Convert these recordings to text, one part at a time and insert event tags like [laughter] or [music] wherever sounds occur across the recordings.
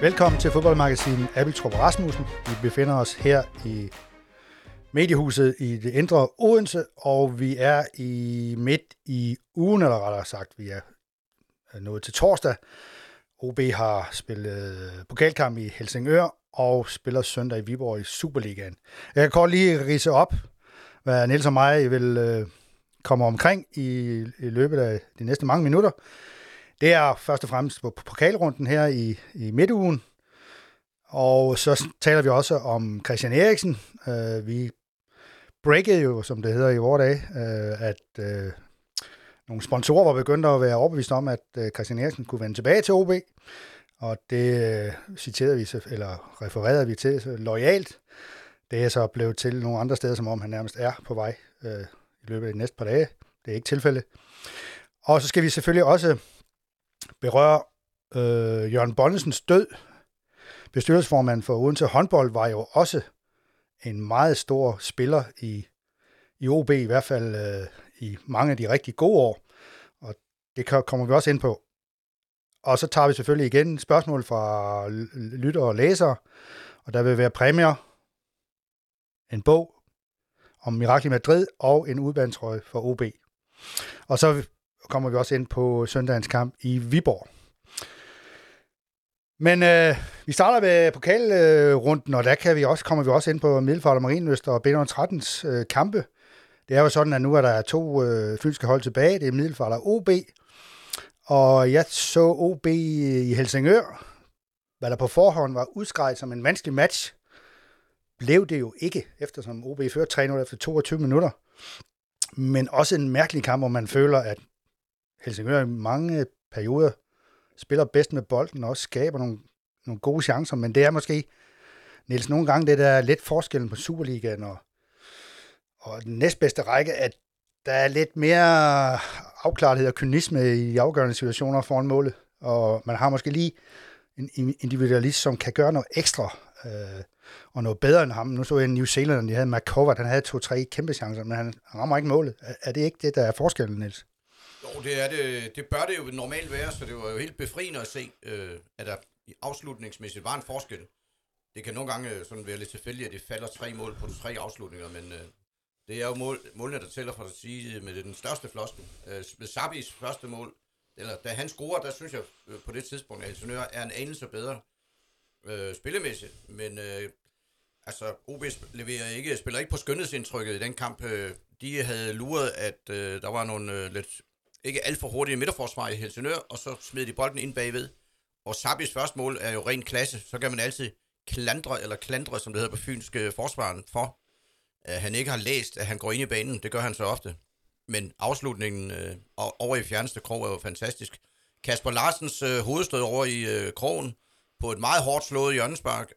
Velkommen til fodboldmagasinet Abeltrup Rasmussen. Vi befinder os her i mediehuset i det indre Odense, og vi er i midt i ugen, eller rettere sagt, vi er nået til torsdag. OB har spillet pokalkamp i Helsingør og spiller søndag i Viborg i Superligaen. Jeg kan godt lige rise op, hvad Niels og mig vil øh, kommer omkring i, i løbet af de næste mange minutter. Det er først og fremmest på pokalrunden her i, i midtugen. Og så taler vi også om Christian Eriksen. Øh, vi breakede jo, som det hedder i vores dag, øh, at øh, nogle sponsorer var begyndt at være overbevist om, at øh, Christian Eriksen kunne vende tilbage til OB. Og det øh, citerede vi, eller refererede vi til så lojalt. Det er så blevet til nogle andre steder, som om han nærmest er på vej øh, i løbet af de næste par dage. Det er ikke tilfældet. Og så skal vi selvfølgelig også berøre øh, Jørgen Bonnesens død. Bestyrelsesformand for Odense håndbold var jo også en meget stor spiller i, i OB, i hvert fald øh, i mange af de rigtig gode år. Og det kommer vi også ind på. Og så tager vi selvfølgelig igen spørgsmål fra lytter og læsere, og der vil være præmier, en bog om Mirakel i Madrid og en udbandtrøje for OB. Og så kommer vi også ind på søndagens kamp i Viborg. Men øh, vi starter med pokalrunden, og der kan vi også, kommer vi også ind på Middelfart og Marienøst og B13's øh, kampe. Det er jo sådan, at nu er der to øh, fynske hold tilbage. Det er Middelfart og OB. Og jeg så OB i Helsingør, hvad der på forhånd var udskrevet som en vanskelig match, blev det jo ikke, eftersom OB førte 3-0 efter 22 minutter. Men også en mærkelig kamp, hvor man føler, at Helsingør i mange perioder spiller bedst med bolden og også skaber nogle, nogle gode chancer, men det er måske, Niels, nogle gange det der er lidt forskellen på Superligaen og, og den næstbedste række, at der er lidt mere afklarethed og kynisme i afgørende situationer foran målet, og man har måske lige en individualist, som kan gøre noget ekstra øh, og noget bedre end ham. Nu så jeg en New Zealand, de havde McCovert, han havde to-tre kæmpe chancer, men han rammer ikke målet. Er, det ikke det, der er forskellen, Niels? Jo, det, er det, det bør det jo normalt være, så det var jo helt befriende at se, øh, at der afslutningsmæssigt var en forskel. Det kan nogle gange øh, sådan være lidt tilfældigt, at det falder tre mål på de tre afslutninger, men øh, det er jo mål, målene, der tæller for at sige øh, med den største flosken. Øh, med Sabis første mål, eller da han scorer, der synes jeg øh, på det tidspunkt, at Helsingør er en anelse bedre øh, spillemæssigt, men øh, altså OB leverer ikke, spiller ikke på skønhedsindtrykket i den kamp. Øh, de havde luret, at øh, der var nogle øh, lidt ikke alt for hurtige midterforsvar i Helsingør, og så smed de bolden ind bagved. Og Sabis første mål er jo ren klasse, så kan man altid klandre, eller klandre, som det hedder på fynske øh, forsvaren, for at han ikke har læst, at han går ind i banen. Det gør han så ofte. Men afslutningen øh, over i fjerneste krog er jo fantastisk. Kasper Larsens øh, hovedstød over i øh, krogen på et meget hårdt slået hjørnespark,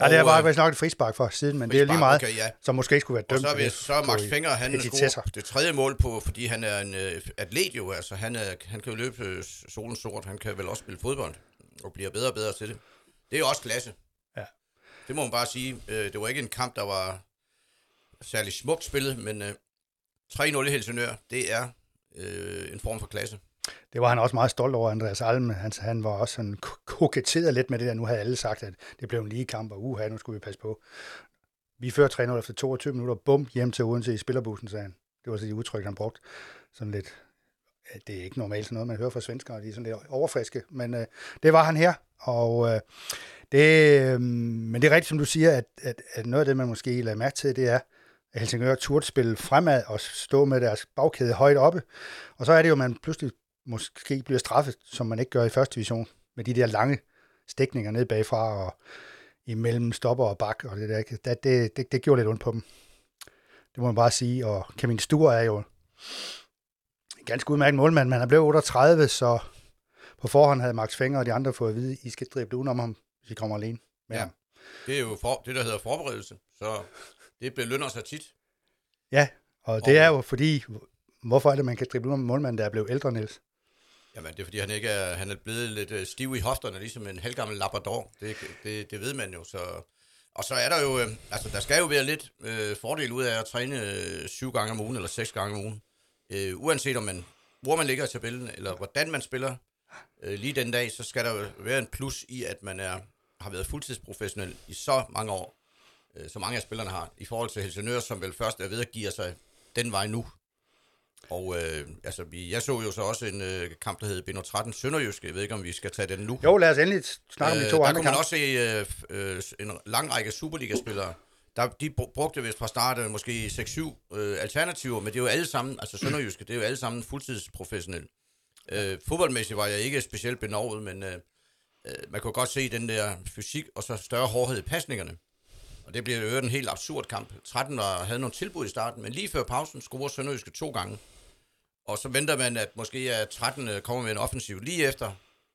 Ja, det er bare øh, nok et frispark for siden, men det er lige meget, okay, ja. som måske skulle være dømt. Og så er, så er Max Finger, han scorer det tredje mål på, fordi han er en uh, atlet jo, altså han, er, han kan jo løbe uh, solen sort, han kan vel også spille fodbold, og bliver bedre og bedre til det. Det er jo også klasse. Ja. Det må man bare sige. Uh, det var ikke en kamp, der var særlig smukt spillet, men uh, 3-0 i Helsingør, det er uh, en form for klasse. Det var han også meget stolt over, Andreas Alm. Han, han var også sådan koketteret lidt med det der. Nu havde alle sagt, at det blev en lige kamp, og uha, nu skulle vi passe på. Vi fører 3 efter 22 minutter, bum, hjem til Odense i spillerbussen, sagde han. Det var så de udtryk, han brugte. Sådan lidt, det er ikke normalt sådan noget, man hører fra svenskere, de er sådan lidt overfriske, men øh, det var han her, og øh, det, øh, men det er rigtigt, som du siger, at, at, at noget af det, man måske lader mærke til, det er, at Helsingør turde spille fremad og stå med deres bagkæde højt oppe, og så er det jo, at man pludselig måske bliver straffet, som man ikke gør i første division, med de der lange stikninger ned bagfra og imellem stopper og bak, og det der, det, det, det, det gjorde lidt ondt på dem. Det må man bare sige, og Kevin Stur er jo en ganske udmærket målmand, men han blev 38, så på forhånd havde Max Fenger og de andre fået at vide, I skal drible uden om ham, hvis I kommer alene. Men, ja, det er jo for, det, der hedder forberedelse, så det belønner sig tit. Ja, og det er jo fordi, hvorfor er det, man kan drible uden om målmanden, der er blevet ældre, Niels? Jamen, det er fordi, han ikke er, han er blevet lidt øh, stiv i hofterne, ligesom en halvgammel labrador. Det, det, det ved man jo, så... Og så er der jo, øh, altså der skal jo være lidt øh, fordel ud af at træne øh, syv gange om ugen, eller seks gange om ugen. Øh, uanset om man hvor man ligger i tabellen, eller hvordan man spiller øh, lige den dag, så skal der jo være en plus i, at man er, har været fuldtidsprofessionel i så mange år, øh, så mange af spillerne har, i forhold til Helsingør, som vel først er ved at give sig den vej nu. Og øh, altså, vi, jeg så jo så også en øh, kamp, der hed Bino 13 Sønderjyske. Jeg ved ikke, om vi skal tage den nu. Jo, lad os endelig snakke om de to øh, andre Der kunne man kampe. også se øh, øh, en lang række Superliga-spillere. Der, de br- brugte vist fra start øh, måske 6-7 øh, alternativer, men det er jo alle sammen, altså Sønderjyske, det er jo alle sammen fuldtidsprofessionelle. Øh, fodboldmæssigt var jeg ikke specielt benovet, men øh, øh, man kunne godt se den der fysik og så større hårdhed i pasningerne. Og det bliver jo en helt absurd kamp. 13 var, havde nogle tilbud i starten, men lige før pausen scorer Sønderjyske to gange. Og så venter man, at måske er 13 øh, kommer med en offensiv lige efter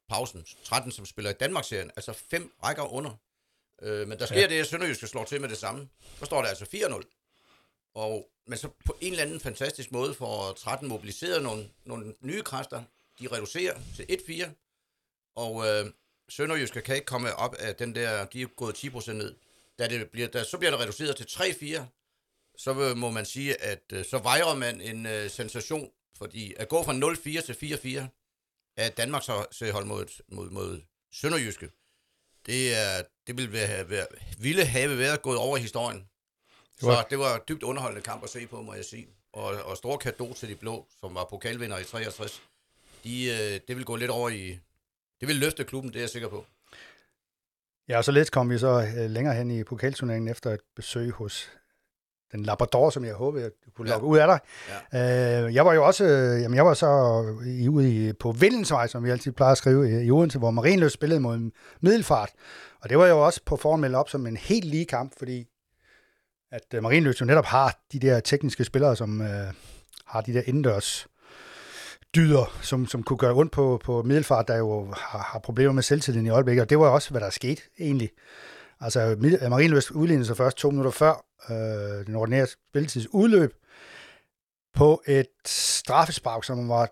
pausen. 13, som spiller i Danmarksserien, altså fem rækker under. Øh, men der sker ja. det, at Sønderjyske slår til med det samme. Så står der altså 4-0. Og, men så på en eller anden fantastisk måde får 13 mobiliseret nogle, nogle nye kræfter. De reducerer til 1-4. Og øh, Sønderjyske kan ikke komme op af den der, de er gået 10% ned. Da det bliver, da, så bliver det reduceret til 3-4. Så øh, må man sige, at øh, så vejer man en øh, sensation. Fordi at gå fra 0-4 til 4-4 af Danmarks hold mod, mod, mod Sønderjyske, det, er, det ville være, være, ville have været gået over i historien. Det var- Så det var dybt underholdende kamp at se på, må jeg sige. Og, og stor kado til de blå, som var pokalvinder i 63. De, øh, det vil gå lidt over i... Det vil løfte klubben, det er jeg sikker på. Ja, og så lidt kom vi så øh, længere hen i pokalturneringen efter et besøg hos den Labrador, som jeg håbede, du kunne Ja. lokke ud af dig. Ja. Øh, jeg var jo også, øh, jamen jeg var så i, ude i, på Vindensvej, som vi altid plejer at skrive i, i Odense, hvor Marienløs spillede mod Middelfart. Og det var jo også på forhånd op som en helt lige kamp, fordi at øh, Marienløs jo netop har de der tekniske spillere, som øh, har de der indendørs dyder, som, som kunne gøre ondt på, på Middelfart, der jo har, har problemer med selvtilliden i øjeblikket. Og det var også, hvad der skete egentlig. Altså, Mid- øh, Marienløs udlignede sig først to minutter før øh, den ordinære spilletids udløb på et straffespark, som var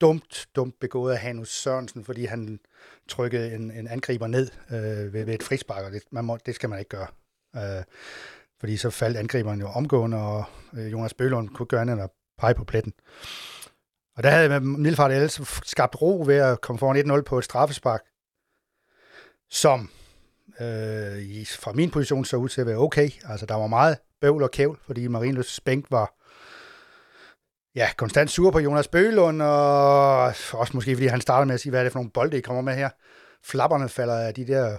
dumt, dumt begået af Hanus Sørensen, fordi han trykkede en, en angriber ned øh, ved, ved et frispark, og det, man må, det skal man ikke gøre. Øh, fordi så faldt angriberen jo omgående, og øh, Jonas Bølund kunne gøre andet end at pege på pletten. Og der havde Milfart ellers skabt ro ved at komme foran 1-0 på et straffespark, som øh, i, fra min position så ud til at være okay. Altså, der var meget bøvl og kævl, fordi Marienløs bænk var ja, konstant sur på Jonas Bølund, og også måske fordi han startede med at sige, hvad er det for nogle bolde, I kommer med her. Flapperne falder af de der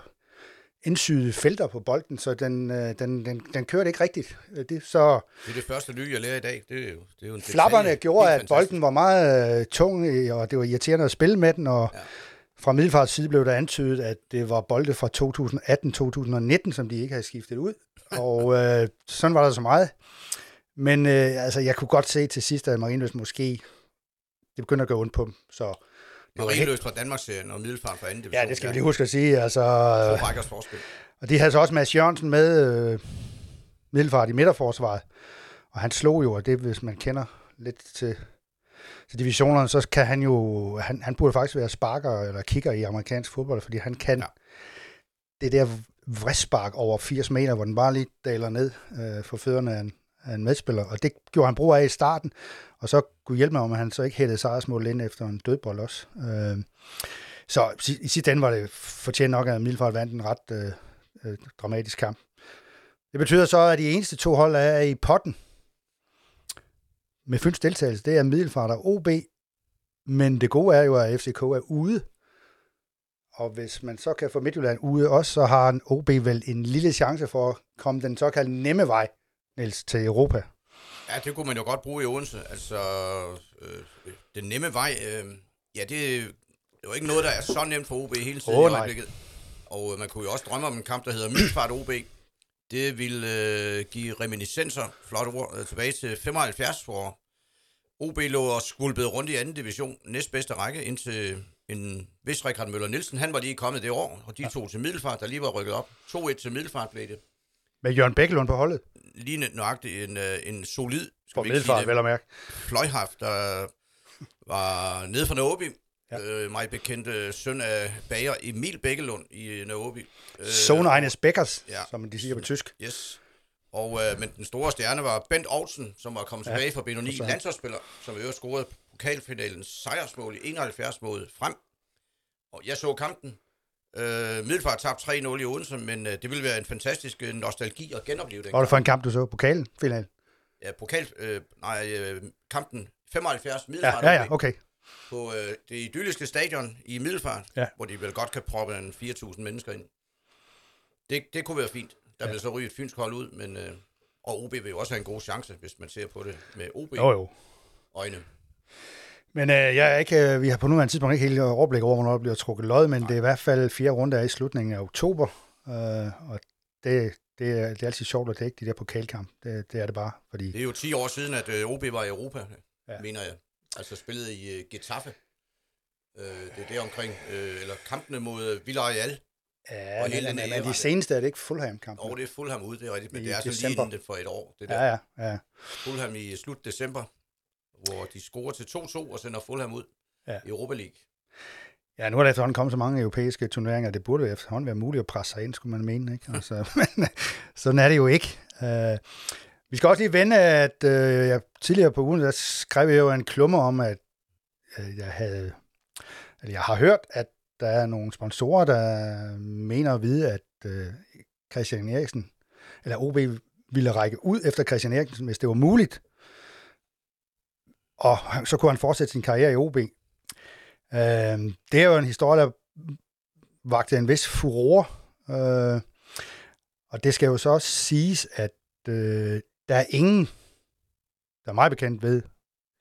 indsyede felter på bolden, så den, øh, den, den, den kørte ikke rigtigt. Øh, Det, så Det er det første nye, jeg lærer i dag. Det er jo, det er jo en flapperne detalje. gjorde, at bolden var meget øh, tung, og det var irriterende at spille med den, og Ja. Fra Middelfarts side blev der antydet, at det var bolde fra 2018-2019, som de ikke havde skiftet ud, og [laughs] øh, sådan var der så meget. Men øh, altså, jeg kunne godt se til sidst, at Marienløs måske, det begynder at gå ondt på dem, så det var helt, Marienløs fra Danmarksserien og Middelfart fra anden division. ja, det skal vi lige huske at sige, altså, rækkers forskel. og de havde så også Mads Jørgensen med øh, Middelfart i midterforsvaret. Og han slog jo, og det hvis man kender lidt til, til divisionerne, så kan han jo, han, han burde faktisk være sparker eller kigger i amerikansk fodbold, fordi han kan Ja. det der vristspark over 80 meter, hvor den bare lige daler ned øh, for fødderne af en, af en medspiller. Og det gjorde han brug af i starten, og så kunne hjælpe mig, om han så ikke hættede sejrsmål ind efter en dødbold også. Øh, så i- sidste ende var det fortjent nok, at Middelfart vandt en ret øh, øh, dramatisk kamp. Det betyder så, at de eneste to hold er i potten med Fyns deltagelse. Det er Middelfart og OB, men det gode er jo, at FCK er ude. Og hvis man så kan få Midtjylland ude også, så har en OB vel en lille chance for at komme den såkaldte nemme vej, Niels, til Europa. Ja, det kunne man jo godt bruge i Odense. Altså, øh, den nemme vej, øh, ja, det, det er jo ikke noget, der er så nemt for OB hele tiden Åh, i øjeblikket. Og øh, man kunne jo også drømme om en kamp, der hedder Middelfart OB. Det ville øh, give reminiscenser, flot ord, øh, tilbage til 75, hvor OB lå og skulpede rundt i anden division, næstbedste række, indtil en vis Richard Møller Nielsen, han var lige kommet det år, og de ja. to til Middelfart, der lige var rykket op. 2-1 til Middelfart blev det. Med Jørgen Bækkelund på holdet. Lige nøjagtigt en, øh, en solid, For skal vi ikke sige Middelfart, det, vel at mærke. fløjhaft, der var nede fra Nåby. Ja. Ja. Øh, mig bekendte søn af bager Emil Bækkelund i Nåby. Øh, Zone Eines Beckers, ja. som de siger på tysk. Yes. Og, øh, men den store stjerne var Bent Olsen, som var kommet Ja, tilbage fra Benoni, landsholdsspiller, som i øvrigt scorede pokalfinalens sejrsmål i 71 mod frem. Og jeg så kampen. Øh, Middelfart tabte 3-0 i Odense, men øh, det ville være en fantastisk øh, nostalgi at genopleve den var det for en kamp, du så? Pokalen? Final? Ja, pokal, øh, nej, øh, kampen 75 Ja, Middelfart ja, ja, OB okay. På øh, det idylliske stadion i Middelfart, Ja. hvor de vel godt kan proppe en 4.000 mennesker ind. Det, det kunne være fint. Der ja. vil så ryge et fynsk hold ud, men øh, og OB vil jo også have en god chance, hvis man ser på det med Jo, jo. OB-øjne. Men øh, jeg er ikke, øh, vi har på nuværende tidspunkt ikke helt overblik over, hvornår der bliver trukket lod, men det er i hvert fald fire runder i slutningen af oktober, øh, og det, det, er, det er altid sjovt at dække de der pokalkamp. Det, det er det bare, fordi... Det er jo 10 år siden, at øh, OB var i Europa, ja. mener jeg. Altså spillet i øh, Getafe. Øh, det er det omkring, øh, eller kampene mod øh, Villarreal. Ja, og men, men, men de seneste er det ikke Fulham-kamp. Og det er Fulham ude, det er rigtigt, men I det er december. lige inden det for et år. Det der. Ja, ja, ja. Fulham i slut december, hvor de scorer til 2-2 og sender Fulham ud Ja. i Europa League. Ja, nu er der efterhånden kommet så mange europæiske turneringer, det burde jo efterhånden være muligt at presse sig ind, skulle man mene. Ikke? Altså, [laughs] men øh, sådan er det jo ikke. Uh, vi skal også lige vende, at øh, jeg, tidligere på ugen, der skrev jeg jo en klumme om, at øh, jeg havde, eller jeg har hørt, at der er nogle sponsorer, der mener at vide, at øh, Christian Eriksen, eller OB ville række ud efter Christian Eriksen, hvis det var muligt. Og så kunne han fortsætte sin karriere i OB. Øh, det er jo en historie, der vagte en vis furore. Øh, og det skal jo så også siges, at øh, der er ingen, der er meget bekendt ved,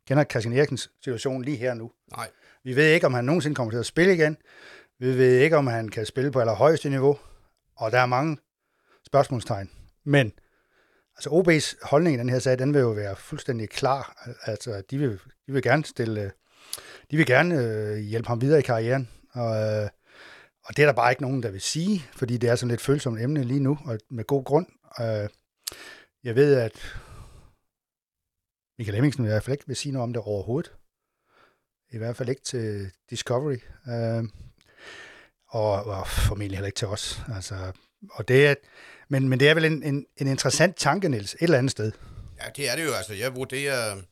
kender Christian Eriksens situation lige her nu. Nej, Vi ved ikke, om han nogensinde kommer til at spille igen. Vi ved ikke, om han kan spille på allerhøjeste niveau. Og der er mange spørgsmålstegn. Men altså OB's holdning i den her sag, den vil jo være fuldstændig klar. Altså, de vil, de vil gerne stille, de vil gerne øh, hjælpe ham videre i karrieren. Og, øh, og det er der bare ikke nogen, der vil sige, fordi det er sådan lidt følsomt emne lige nu, og med god grund. Øh, jeg ved, at Michael Hemmingsen i hvert fald ikke vil sige noget om det overhovedet. I hvert fald ikke til Discovery. Øh, og, og formentlig heller ikke til os. Altså, og det er, men, men det er vel en, en, en interessant tanke, Niels, et eller andet sted. ja, det er det jo. Altså, jeg vurderer...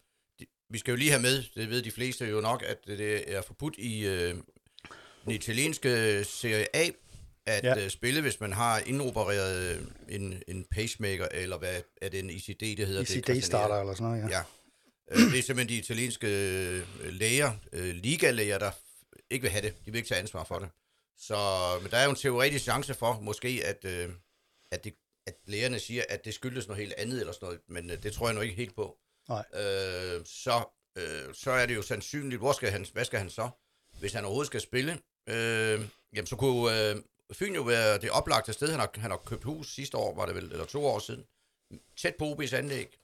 Vi skal jo lige have med, det ved de fleste jo nok, at det er forbudt i øh, den italienske Serie A, at Ja. øh, spille, hvis man har indopereret øh, en, en pacemaker, eller hvad er det en ICD, det hedder? det, Christian ICD-starter eller sådan noget, ja. Ja. Øh, Det er simpelthen de italienske øh, læger, øh, ligalæger, der ikke vil have det. De vil ikke tage ansvar for det. Så men der er jo en teoretisk chance for, måske, at, øh, at, det, at lægerne siger, at det skyldes noget helt andet eller sådan noget, men øh, det tror jeg nu ikke helt på. Nej. Øh, så, øh, så er det jo sandsynligt, hvor skal han, hvad skal han så? Hvis han overhovedet skal spille, øh, jamen så kunne øh, Fyn jo være det oplagte sted. Han har, han har købt hus sidste år, var det vel, eller to år siden. Tæt på OB's anlæg.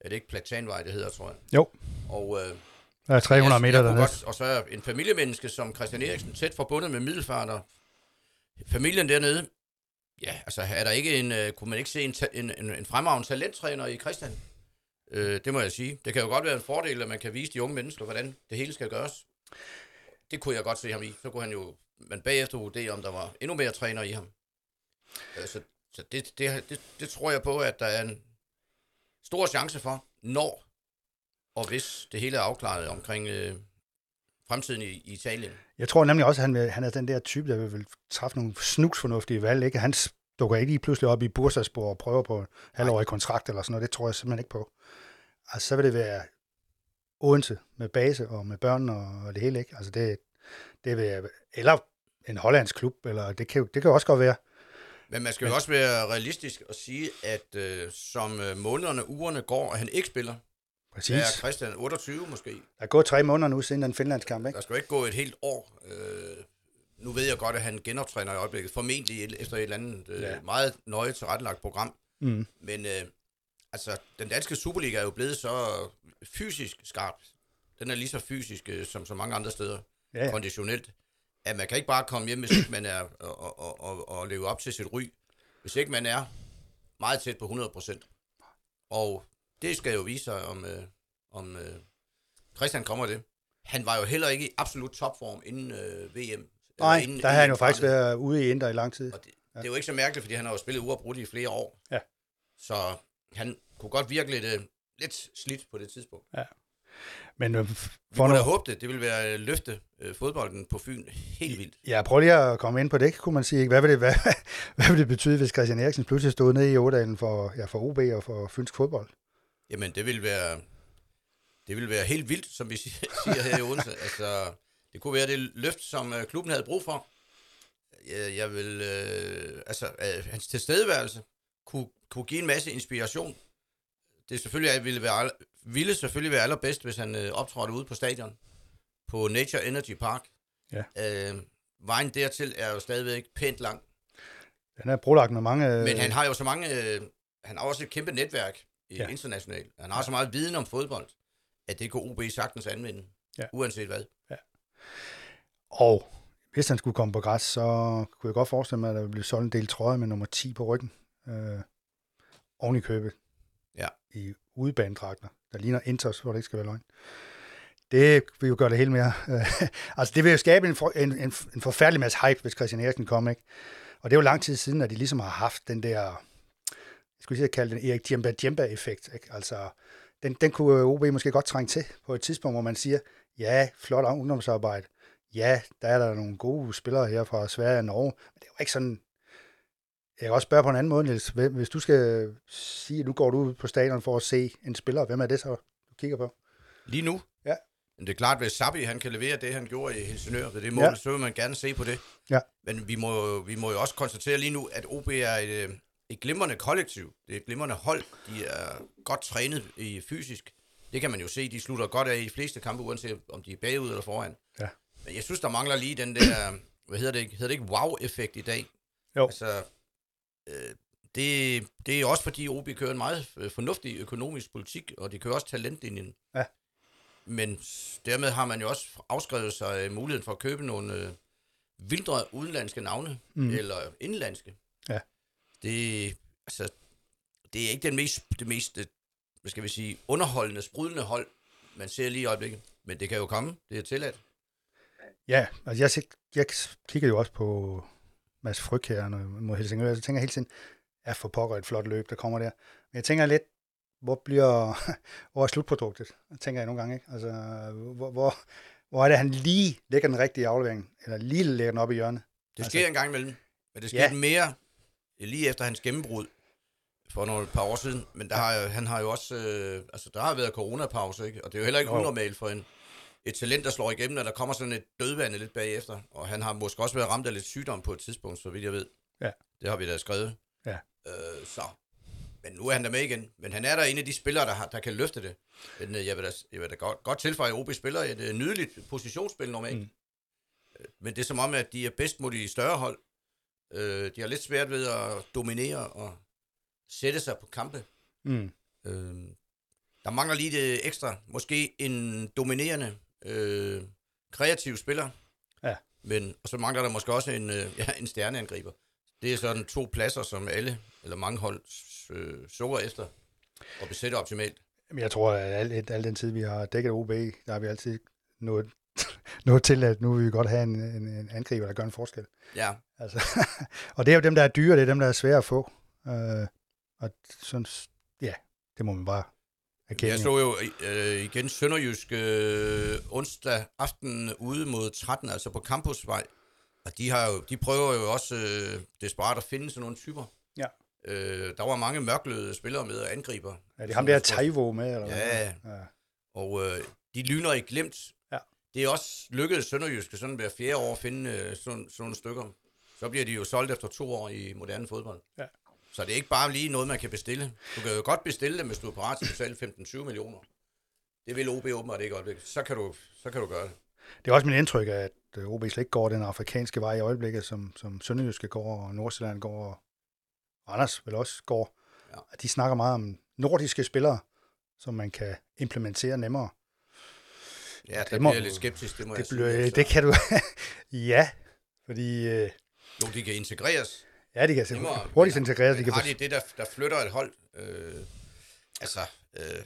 Er det ikke Platanvej, det hedder, tror jeg. Jo, Og, øh, der er 300 jeg- meter dernede. Godt, og så er en familiemenneske som Christian Eriksen tæt forbundet med Middelfart og familien dernede. Ja, altså er der ikke en, øh, kunne man ikke se en, en, en, en fremragende talenttræner i Christian? Øh, det må jeg sige. Det kan jo godt være en fordel, at man kan vise de unge mennesker, hvordan det hele skal gøres. Det kunne jeg godt se ham i. Så kunne han jo, men bagefter vurdere, om der var endnu mere træner i ham. Øh, så så det, det, det, det tror jeg på, at der er en stor chance for, når og hvis det hele er afklaret omkring øh, fremtiden i, i Italien. Jeg tror nemlig også, at han, vil, han er den der type, der vil, vil træffe nogle snuksfornuftige valg. Ikke? Han dukker ikke lige pludselig op i Bursaspor og prøver på en halvårig kontrakt eller sådan noget. Det tror jeg simpelthen ikke på. Altså, så vil det være Odense med base og med børn og, og det hele. Ikke? Altså, det, det vil, eller en hollandsk klub, eller det kan, det kan også godt være. Men man skal jo også være realistisk og sige, at øh, som øh, månederne, ugerne går, og han ikke spiller, Præcis. der er Christian 28 måske. Der er gået tre måneder nu siden den finlandskamp, ikke? Der skal jo ikke gå et helt år. Øh, nu ved jeg godt, at han genoptræner i øjeblikket, formentlig efter et eller andet øh, Ja. meget nøje tilrettelagt program. Mm. Men øh, altså, den danske Superliga er jo blevet så fysisk skarp. Den er lige så fysisk øh, som så mange andre steder, ja. ja. konditionelt. At man kan ikke bare komme hjem, hvis ikke man er og, og, og, og leve op til sit ry. Hvis ikke man er meget tæt på 100%. Og det skal jo vise sig, om, øh, om øh, Christian kommer det. Han var jo heller ikke i absolut topform inden øh, VM. Nej, inden der har han jo faktisk startede. været ude i Inter i lang tid. Og det, det er jo ikke så mærkeligt, fordi han har jo spillet uafbrudt i flere år. Ja. Så han kunne godt virke lidt, øh, lidt slidt på det tidspunkt. Men øh, Vi for da nu, håbe det. Det vil være øh, løfte øh, fodbolden på Fyn helt vildt. ja, prøv lige at komme ind på det, kunne man sige. Hvad vil det, hvad, [laughs] hvad vil det betyde, hvis Christian Eriksen pludselig stod nede i Ådalen for, ja, for OB og for fynsk fodbold? Jamen, det vil være, det vil være helt vildt, som vi [laughs] siger her i Odense. Altså, det kunne være det løft, som øh, klubben havde brug for. Jeg, jeg vil, øh, altså, øh, hans tilstedeværelse kunne, kunne give en masse inspiration. Det er selvfølgelig, at ville, være, ville selvfølgelig være allerbedst, hvis han øh, optrådte ude på stadion, på Nature Energy Park. Ja. Øh, vejen dertil er jo stadigvæk pænt lang. Den er brolagt med mange... Men han har jo så mange... Øh, han har også et kæmpe netværk Ja. ja. internationalt. Han har så meget viden om fodbold, at det kan OB sagtens anvende, Ja. uanset hvad. Og hvis han skulle komme på græs, så kunne jeg godt forestille mig, at der ville blive solgt en del trøjer med nummer 10 på ryggen. Øh, oven i købet. Ja. I udebanedragter, der ligner Inters, hvor det ikke skal være løgn. Det vil jo gøre det helt mere. Øh, [laughs] altså, det vil jo skabe en, for, en, en, en forfærdelig masse hype, hvis Christian Eriksen kom, ikke? Og det er jo lang tid siden, at de ligesom har haft den der, jeg skulle sige at kalde den Erik Djemba Djemba-effekt, ikke? Altså, den, den kunne OB måske godt trænge til på et tidspunkt, hvor man siger, ja, flot ungdomsarbejde, ja, der er der nogle gode spillere her fra Sverige og Norge, men det er jo ikke sådan... Jeg kan også spørge på en anden måde, Niels. Hvis du skal sige, at nu går du ud på stadion for at se en spiller, hvem er det så, du kigger på? Lige nu? Ja. Men det er klart, hvis Sabi han kan levere det, han gjorde i Helsingør ved det mål, Ja. så vil man gerne se på det. Ja. Men vi må, vi må jo også konstatere lige nu, at OB er et, øh, et glimrende kollektiv. Det er et glimrende hold. De er godt trænet i fysisk. Det kan man jo se, de slutter godt af i de fleste kampe, uanset om de er bagud eller foran. Ja. Men jeg synes, der mangler lige den der, hvad hedder det, hedder det ikke wow-effekt i dag? Jo. Altså, øh, det, det er også fordi OB kører en meget øh, fornuftig økonomisk politik, og de kører også talentlinjen. Ja. Men dermed har man jo også afskrevet sig øh, muligheden for at købe nogle øh, vildre udenlandske navne, Mm. eller indlandske. Ja. Det, altså, det er ikke den mest, det mest, hvad skal vi sige, underholdende, sprudlende hold, man ser lige i øjeblikket. Men det kan jo komme, det er tilladt. Ja, altså jeg, jeg kigger jo også på Mads Fryg her når- mod Helsingør, så tænker jeg hele tiden, ja for pokker et flot løb, der kommer der. Men jeg tænker lidt, hvor bliver, [laughs] hvor er slutproduktet? Tænker jeg nogle gange, ikke? Altså, hvor, hvor, hvor er det, han lige lægger den rigtige aflevering, eller lige lægger den op i hjørnet? Det Altså- sker en gang imellem, men det sker Ja. mere lige efter hans gennembrud for nogle par år siden. Men der har, han har jo også, øh, altså der har været coronapause, ikke? Og det er jo heller ikke unormalt for en, et talent, der slår igennem, at der kommer sådan et dødvande lidt bagefter. Og han har måske også været ramt af lidt sygdom på et tidspunkt, så vidt jeg ved. Ja. Det har vi da skrevet. Ja. Øh, så. Men nu er han der med igen. Men han er der en af de spillere, der, har, der kan løfte det. Men øh, jeg vil da, jeg vil da godt, godt tilføje, at OB spiller et øh, nydeligt positionsspil normalt. Mm. Mm. Men det er som om, at de er bedst mod de større hold. Øh, de har lidt svært ved at dominere og sætte sig på kampe. Mm. Øh, der mangler lige det ekstra. Måske en dominerende, øh, kreativ spiller. Ja. Men, og så mangler der måske også en, øh, [laughs] ja, en stjerneangriber. Det er sådan to pladser, som alle, eller mange hold, øh, sukker efter og besætter optimalt. Men jeg tror, at al, al den tid, vi har dækket OB, der har vi altid nået, [laughs] nået til, at nu vil vi godt have en, en, en angriber, der gør en forskel. Ja, Altså, [laughs] og det er jo dem, der er dyre, det er dem, der er svære at få. Øh, og sådan, ja, det må man bare jeg så jo øh, igen Sønderjysk øh, onsdag aften ude mod 13, altså på Campusvej. Og de, har jo, de prøver jo også øh, desperat at finde sådan nogle typer. Ja. Øh, der var mange mørkløde spillere med og angriber. er det ham der Taivo med? Eller Ja. hvad? ja. Og øh, de lyner i glemt. Ja. Det er også lykkedes Sønderjyske sådan hver fjerde år at finde øh, sådan, sådan nogle stykker. Så bliver de jo solgt efter to år i moderne fodbold. Ja. Så det er ikke bare lige noget, man kan bestille. Du kan jo godt bestille det, hvis du er parat til at betale 15-20 millioner. Det vil OB åbenbart ikke øjeblik. Så kan du, så kan du gøre det. Det er også min indtryk, at øh, OB slet ikke går den afrikanske vej i øjeblikket, som, som Sønderjyske går, og Nordsjælland går, og Anders vel også går. Ja. De snakker meget om nordiske spillere, som man kan implementere nemmere. Ja, det der må bliver jeg lidt skeptisk, det må Det, jeg sige. det kan du... [laughs] ja, fordi... Øh, Jo, de kan integreres. Ja, de kan se Nemmere. hurtigt integreres. De kan har de det, der, der flytter et hold? Øh, altså, øh,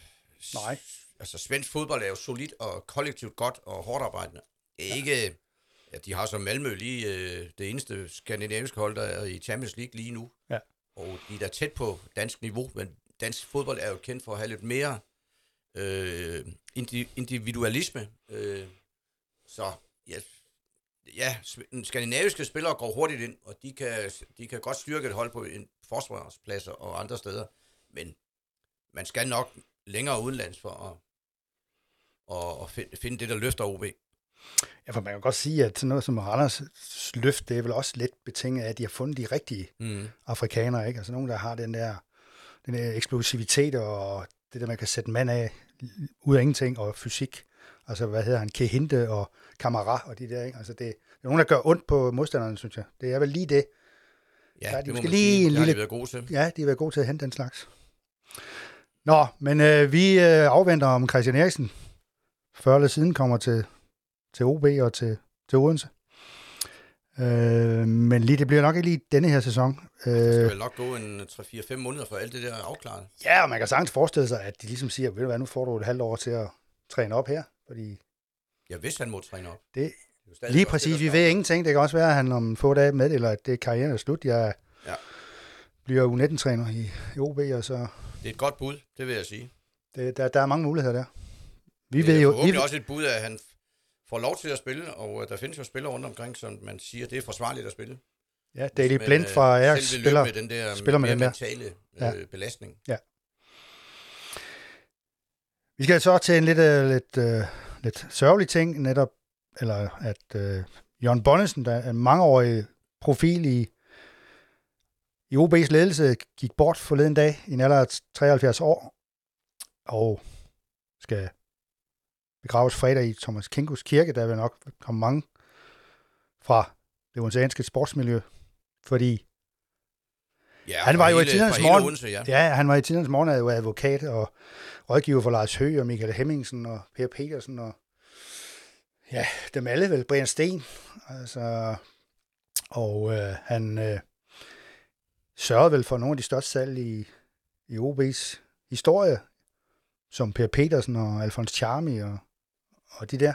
Nej. Altså, svensk fodbold er jo solidt og kollektivt godt og hårdt arbejdende. Det er ikke... Ja, de har som Malmø lige øh, det eneste skandinaviske hold, der er i Champions League lige nu. Ja. Og de er da tæt på dansk niveau, men dansk fodbold er jo kendt for at have lidt mere øh, indi- individualisme. Øh, så ja, ja, sv- skandinaviske spillere går hurtigt ind, og de kan, de kan godt styrke et hold på en forsvarspladser og andre steder, men man skal nok længere udenlands for at, at, at finde, finde det, der løfter OB. Ja, for man kan godt sige, at sådan noget som Randers løft, det er vel også lidt betinget af, at de har fundet de rigtige Mm. afrikanere, ikke? Altså nogen, der har den der, den der eksplosivitet og det der, man kan sætte mand af ud af ingenting, og fysik. Altså, hvad hedder han? Kehinte og Kamara og de der, ikke? Altså, det, det er nogen, der gør ondt på modstanderne, synes jeg. Det er vel lige det. Ja, Der er de det må måske lige sige. en Det har de lille- været gode til. Ja, de har været gode til at hente den slags. Nå, men øh, vi øh, afventer om Christian Eriksen før eller siden kommer til, til OB og til, til Odense. Øh, men lige, det bliver nok ikke lige denne her sæson. Det skal Øh, vel nok gå en 3-4-5 måneder for alt det der er afklaret. ja, og man kan sagtens forestille sig, at de ligesom siger, ved du hvad, nu får du et halvt år til at træne op her. Fordi Ja, hvis han må træne op. det, Det er lige godt præcis, vi spiller, ved ingenting. Det kan også være, at han om få dage meddeler, at det er karrieren er slut. Jeg Ja. bliver U19-træner i, i OB, og så Det er et godt bud, det vil jeg sige. det, der, der er mange muligheder der. Vi det ved er jo, vi, forhåbentlig også et bud, at han får lov til at spille, og øh, der findes jo spillere rundt omkring, som man siger, det er forsvarligt at spille. Ja, Daily man, Blind øh, fra Ajax spiller. med den der, spiller med den der. mentale Ja. øh, belastning. Vi skal så til en lidt, uh, lidt, uh, lidt sørgelig ting, netop, eller at uh, Jørgen Bonnesen, der er en mangeårig profil i, i OB's ledelse, gik bort forleden dag i en alder af 73 år, og skal begraves fredag i Thomas Kinkos kirke, der vil nok komme mange fra det odenseanske sportsmiljø, fordi Ja, Han var jo i hele- tidernes fra hele morgen- ja. Ja, han var i tidens morgen jo advokat og rådgiver for Lars Høgh og Michael Hemmingsen og Per Petersen og ja, dem alle vel, Brian Sten. Altså, og øh, han øh, sørgede vel for nogle af de største salg i, i OB's historie, som Per Petersen og Alfons Charmi og, og de der.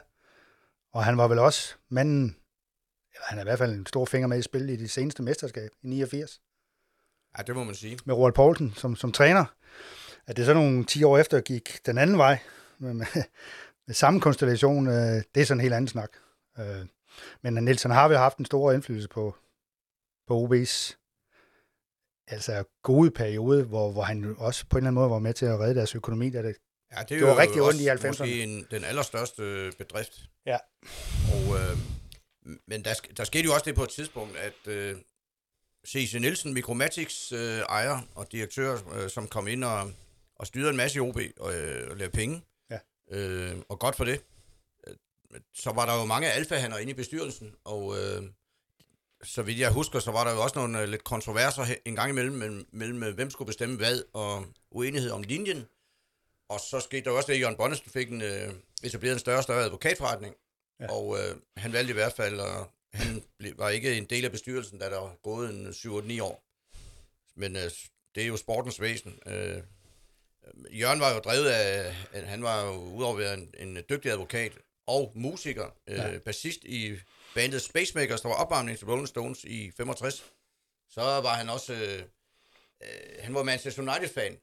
Og han var vel også manden, eller han er i hvert fald en stor finger med i spil i det seneste mesterskab i 89 ja, det må man sige. med Roald Poulsen som, som træner, at det så nogle 10 år efter gik den anden vej, med, med, med samme konstellation, øh, det er sådan en helt anden snak. Øh, men Nielsen har vel haft en stor indflydelse på, på OB's altså gode periode, hvor, hvor han også på en eller anden måde var med til at redde deres økonomi, da det Ja, det, Det var jo rigtig ondt i 90'erne. Måske en, den allerstørste bedrift. Ja. Og, øh, men der, der skete jo også det på et tidspunkt, at øh, C.C. Nielsen, Micromatics øh, ejer og direktør, øh, som kom ind og, og styrede en masse i OB og, øh, og lavede penge. Ja. Øh, og godt for det. Øh, Så var der jo mange alfahander inde i bestyrelsen, og øh, så vidt jeg husker, så var der jo også nogle øh, lidt kontroverser en gang imellem, mellem, mellem øh, hvem skulle bestemme hvad, og uenighed om linjen. Og så skete der også det, at Jørgen Bonnesen fik en, øh, etableret en større og større advokatforretning. Ja. Og øh, han valgte i hvert fald, og han blev, var ikke en del af bestyrelsen, da der var gået en 7-8-9 år. Men øh, det er jo sportens væsen. Øh, Jørgen var jo drevet af, han var jo udover at være en, en dygtig advokat og musiker, øh, Ja. ja. bassist i bandet Spacemakers, der var opvarmning til Rolling Stones i 65. Så var han også, øh, øh, han var Manchester United-fan,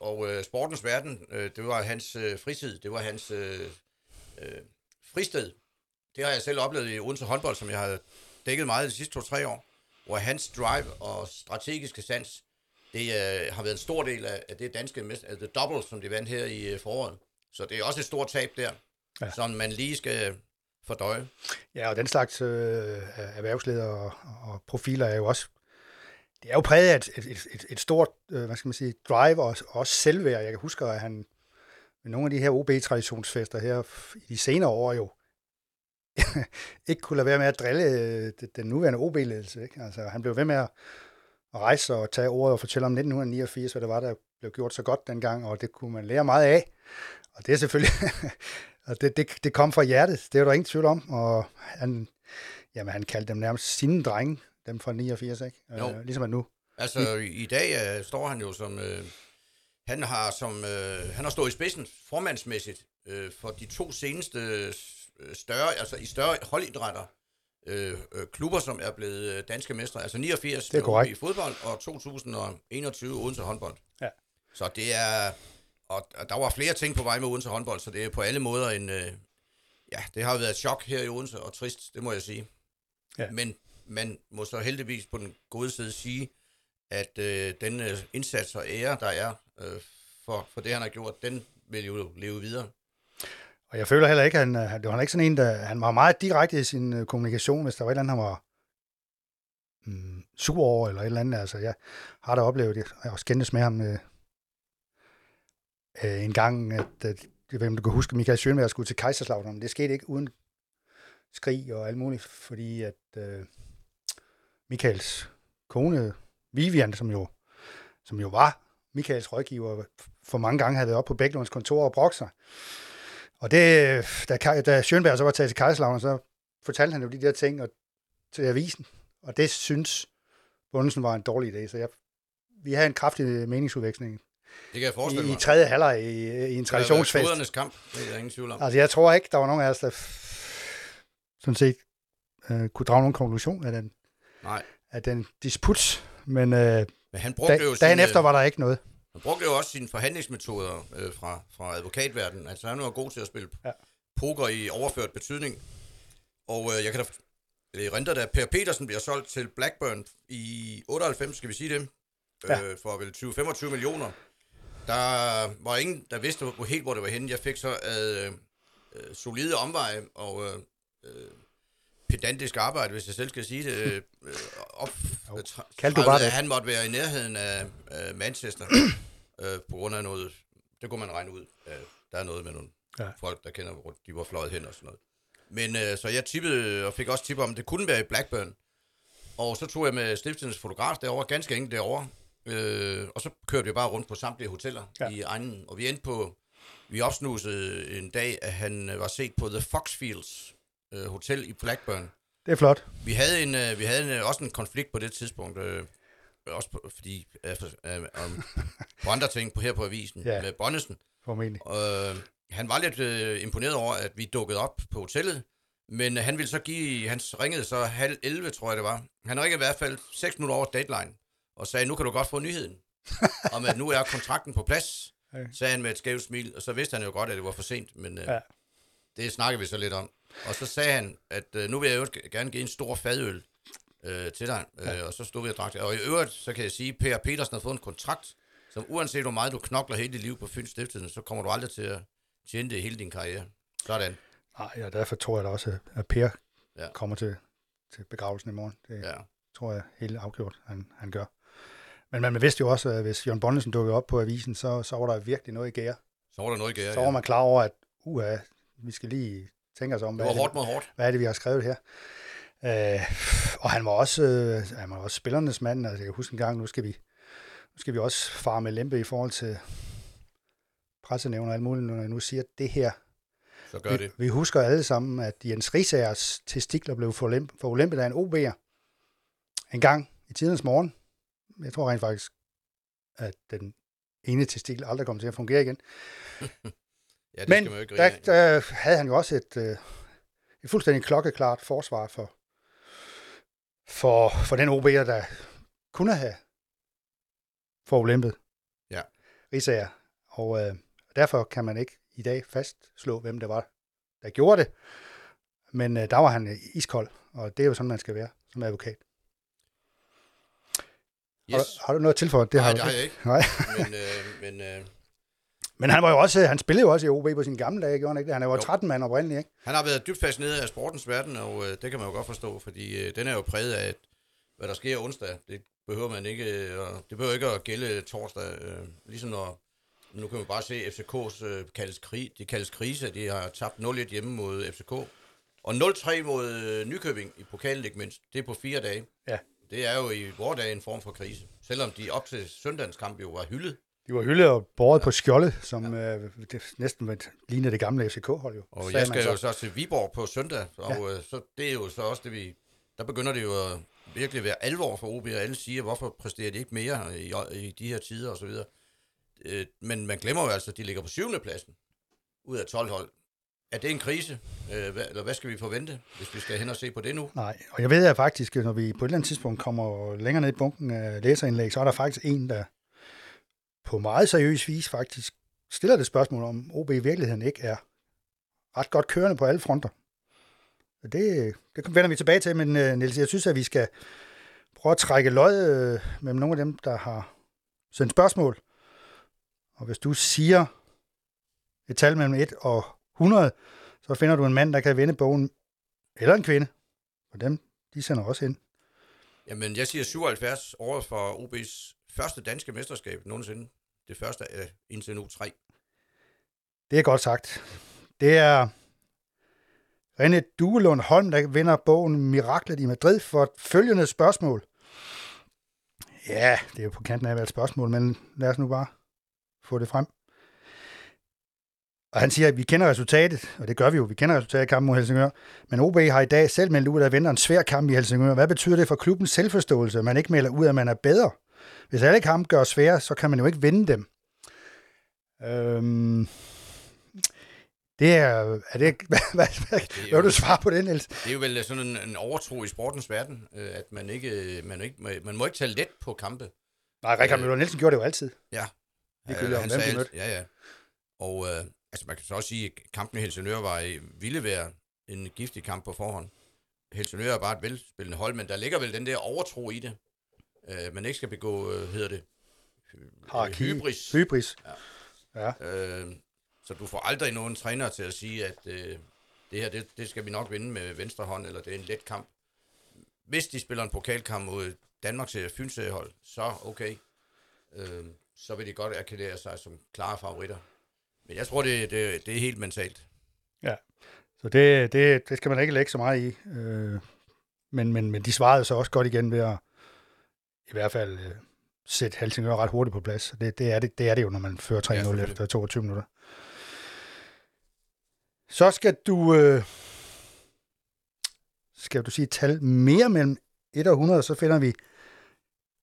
og øh, sportens verden, øh, det var hans øh, fritid, det var hans øh, øh, fristed. Det har jeg selv oplevet i Odense håndbold, som jeg har dækket meget de sidste to-tre år, hvor hans drive og strategiske sans, det øh, har været en stor del af, af det danske, mest- af det double, som de vandt her i øh, foråret. Så det er også et stort tab der, Ja. som man lige skal fordøje. Ja, og den slags øh, erhvervsledere og, og profiler er jo også, det er jo præget af et, et, et, et, stort, øh, hvad skal man sige, drive og også selvværd. Jeg kan huske, at han med nogle af de her OB-traditionsfester her i de senere år jo [laughs] ikke kunne lade være med at drille øh, den nuværende OB-ledelse. Ikke? Altså, han blev ved med at at rejse og tage ordet og fortælle om 1989, hvad det var, der blev gjort så godt dengang, og det kunne man lære meget af. Og det er selvfølgelig, [laughs] og det, det, det kom fra hjertet, det er der ingen tvivl om, og han, jamen, han kaldte dem nærmest sine drenge, dem fra 89, ikke? Jo. Øh, ligesom at nu. Altså, i, i dag øh, står han jo som... Øh, han har som øh, han har stået i spidsen formandsmæssigt øh, for de to seneste øh, større, altså i større holdidrætter, øh, øh, klubber, som er blevet øh, danske mestre. Altså 89 Det er korrekt. I fodbold og 2021 Odense håndbold. Ja. Så det er... og, og der var flere ting på vej med Odense håndbold, så det er på alle måder en... Øh, ja, det har været et chok her i Odense, og trist, det må jeg sige. Ja. Men man må så heldigvis på den gode side sige, at øh, den øh, indsats og ære, der er øh, for, for det, han har gjort, den vil jo leve videre. Og jeg føler heller ikke, at han, øh, det var ikke sådan en, der, han var meget direkte i sin øh, kommunikation, hvis der var et eller andet, han var mm, sur over, eller et eller andet. Altså, jeg har da oplevet, jeg har også med ham øh, øh, en gang, at, at jeg ved, om du kan huske, Michael Schönberg skulle til Kaiserslautern, men det skete ikke uden skrig og alt muligt, fordi at øh, Michaels kone, Vivian, som jo, som jo var Michaels rådgiver, for mange gange havde været op på Bæklunds kontor og brokket sig. Og det, da, da Schönberg så var taget til Kaiserslautern, så fortalte han jo de der ting og, til avisen, og det synes Bundesen var en dårlig idé, så jeg, vi havde en kraftig meningsudveksling Det kan jeg forestille i, i mig. tredje halvleg i, i en traditionsfest. Det været kamp, det er der ingen tvivl om. Altså, jeg tror ikke, der var nogen af os, der sådan set øh, kunne drage nogen konklusion af den, Nej, af den disput, men øh, men han brugte da, jo dagen sin, efter var der ikke noget. Han brugte jo også sine forhandlingsmetoder øh, fra, fra advokatverdenen. Altså han var god til at spille ja. Poker i overført betydning. Og øh, jeg kan da det renter, da Per Petersen bliver solgt til Blackburn i 98, skal vi sige det, Ja. øh, for vel 20-25 millioner. Der var ingen, der vidste hvor, helt, hvor det var henne. Jeg fik så øh, øh, solide omveje og øh, øh, pedantisk arbejde, hvis jeg selv skal sige det, øh, øh, op, øh, Kaldte du bare det? han måtte være i nærheden af øh, Manchester, [clears throat] øh, på grund af noget, det kunne man regne ud. Øh, der er noget med nogle Ja. folk, der kender, hvor de var fløjet hen og sådan noget. Men øh, så jeg tippede, og fik også tip om, at det kunne være i Blackburn. Og så tog jeg med stiftelens fotograf derover, ganske enkelt derover. Øh, og så kørte vi bare rundt på samtlige hoteller Ja. ja. i egnen. Og vi endte på, vi opsnusede en dag, at han øh, var set på The Foxfields øh, Hotel i Blackburn. Det er flot. Vi havde, en, øh, vi havde en, øh, også en konflikt på det tidspunkt, øh, også på, fordi øh, øh, om, [laughs] på andre ting på, her på avisen Ja. med Bonnesen. Formentlig. Øh, han var lidt øh, imponeret over, at vi dukkede op på hotellet, men øh, han ville så give, han ringede så halv 11, tror jeg det var. Han ringede i hvert fald 6 minutter over deadline, og sagde, nu kan du godt få nyheden, [laughs] om at nu er kontrakten på plads, sagde han med et skævt smil, og så vidste han jo godt, at det var for sent, men øh, ja. det snakkede vi så lidt om. Og så sagde han, at øh, nu vil jeg jo gerne give en stor fadøl øh, til dig, øh, og så stod vi og drak det. Og i øvrigt, så kan jeg sige, at Per Petersen har fået en kontrakt, som uanset hvor meget du knokler hele dit liv på Fyns Stiftelse, så kommer du aldrig til at tjene det i hele din karriere. Sådan. Nej, og derfor tror jeg da også, at Per ja. Ja. kommer til, til begravelsen i morgen. Det ja. Ja. tror jeg helt afgjort, han, han gør. Men man vidste jo også, at hvis Jørgen Bonnesen dukkede op på avisen, så, så var der virkelig noget i gære. Så var der noget gære. Så var man klar over, at uha, vi skal lige tænke os om, Det var hårdt mod hårdt. hvad er det, vi har skrevet her. Øh, og han var også, øh, han var også spillernes mand. Altså, jeg kan huske en gang, nu skal vi, nu skal vi også fare med lempe i forhold til pressenævn og alt muligt, når jeg nu siger det her. Så gør Vi, det. vi husker alle sammen, at Jens Risagers testikler blev forulempet af en OB'er en gang i tidens morgen. Jeg tror rent faktisk, at den ene testikel aldrig kommer til at fungere igen. [laughs] Ja, det Men skal man jo ikke der, der havde han jo også et, øh, et fuldstændig klokkeklart forsvar for, for, for den OB'er, der kunne have forulempet Ja. Risager. Og øh, derfor kan man ikke i dag fastslå, hvem det var, der gjorde det. Men øh, der var han øh, iskold, og det er jo sådan, man skal være som advokat. Har, Yes. du, har du noget at tilføje? Det Nej, du det har jeg ikke. Nej. Men, øh, men øh, Men han var jo også, han spillede jo også i OB på sine gamle dage, gjorde han ikke det? Han er jo Jo. 13 mand oprindeligt, ikke? han har været dybt fascineret af sportens verden, og øh, det kan man jo godt forstå, fordi øh, den er jo præget af, at, hvad der sker onsdag. Det behøver man ikke, øh, og det behøver ikke at gælde torsdag. Øh, ligesom når, nu kan man bare se, FCK's øh, kaldes, krig, de kaldes krise. De har tabt 0-1 hjemme mod FCK. Og 0-3 mod øh, Nykøbing i pokalen, ikke mindst. Det er på fire dage. Ja. Det er jo i vores dag en form for krise. Selvom de op til søndagens kamp jo var hyldet. De var hyldet og båret på skjolde, som ja. øh, det næsten lignede det gamle FCK-hold jo. Og jeg skal jo så til Viborg på søndag, og ja. øh, så, det er jo så også det, vi... Der begynder det jo at virkelig være alvor for OB, og alle siger, hvorfor præsterer de ikke mere i, i de her tider osv. Øh, men man glemmer jo altså, at de ligger på syvende pladsen ud af 12 hold. Er det en krise? Øh, hvad, eller hvad skal vi forvente, hvis vi skal hen og se på det nu? Nej, og jeg ved at faktisk, når vi på et eller andet tidspunkt kommer længere ned i bunken af læserindlæg, så er der faktisk en, der på meget seriøs vis faktisk stiller det spørgsmål, om OB i virkeligheden ikke er ret godt kørende på alle fronter. Det, det vender vi tilbage til, men øh, Niels, jeg synes, at vi skal prøve at trække lod øh, nogle af dem, der har sendt spørgsmål. Og hvis du siger et tal mellem 1 og 100, så finder du en mand, der kan vinde bogen, eller en kvinde. Og dem, de sender også ind. Jamen, jeg siger 77 år for OB's første danske mesterskab nogensinde. Det første af indtil nu 3. Det er godt sagt. Det er René Duelund Holm, der vinder bogen Miraklet i Madrid for følgende spørgsmål. Ja, det er jo på kanten af et spørgsmål, men lad os nu bare få det frem. Og han siger, at vi kender resultatet, og det gør vi jo. Vi kender resultatet af kampen mod Helsingør. Men OB har i dag selv meldt ud, at der venter en svær kamp i Helsingør. Hvad betyder det for klubbens selvforståelse, at man ikke melder ud, at man er bedre? Hvis alle kampe gør svære, så kan man jo ikke vinde dem. Øhm, det er, er det, [laughs] hvad, hvad, hvad, Det er jo- du svare på det, Niels? Det er jo vel sådan en, en overtro i sportens verden, øh, at man ikke, man ikke man må ikke tage let på kampe. Nej, Rikard Øh, Møller Nielsen gjorde det jo altid. Ja. Ligegyldigt om han sagde, mødte. ja, ja. Og øh, altså, man kan så også sige, at kampen i Helsingør var, i- ville være en giftig kamp på forhånd. Helsingør er bare et velspillende hold, men der ligger vel den der overtro i det. Øh, man ikke skal begå, øh, hedder det, Hierarki. hybris. Hybris. Øh, så du får aldrig nogen træner til at sige, at øh, det her, det, det skal vi nok vinde med venstre hånd, eller det er en let kamp. Hvis de spiller en pokalkamp mod Danmarks serie, Fyns hold, så okay. Øh, så vil de godt erklære sig som klare favoritter. Men jeg tror, det, det, det er helt mentalt. Så det, det, det skal man ikke lægge så meget i. Øh, men, men, men de svarede så også godt igen ved at i hvert fald øh, sætte Helsingør ret hurtigt på plads. Det, det, er, det, det er det jo, når man fører 3-0 ja, efter 22 minutter. Så skal du... Øh, skal du sige tal mere mellem 1 og 100, så finder vi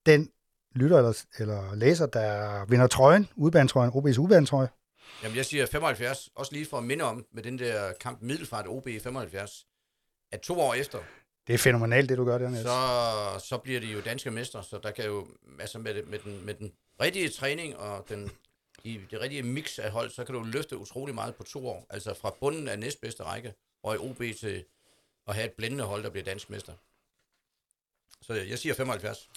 den lytter eller, eller læser, der vinder trøjen, udbanetrøjen, OB's udbanetrøje. Jamen, jeg siger 75, også lige for at minde om, med den der kamp Middelfart OB i 75, at to år efter, Det er fænomenalt, det du gør der, Niels. så, så bliver de jo danske mestre, så der kan jo, altså med, med, den, med den rigtige træning og den, i det rigtige mix af hold, så kan du løfte utrolig meget på to år. Altså fra bunden af næstbedste række, og i OB til at have et blændende hold, der bliver dansk mester. Så jeg siger 75.